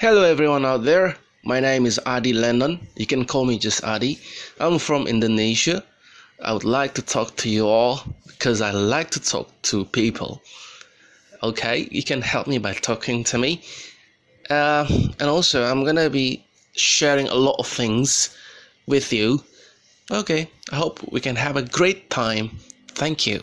Hello, everyone out there. My name is Adi Lennon. You can call me just Adi. I'm from Indonesia. I would like to talk to you all because I like to talk to people. Okay, you can help me by talking to me. Uh, and also, I'm gonna be sharing a lot of things with you. Okay, I hope we can have a great time. Thank you.